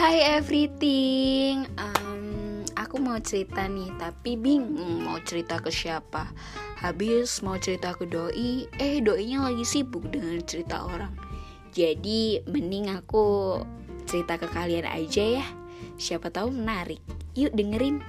Hai everything, um, aku mau cerita nih, tapi bingung mau cerita ke siapa. Habis mau cerita ke doi, eh doinya lagi sibuk dengan cerita orang. Jadi mending aku cerita ke kalian aja ya. Siapa tahu menarik. Yuk dengerin.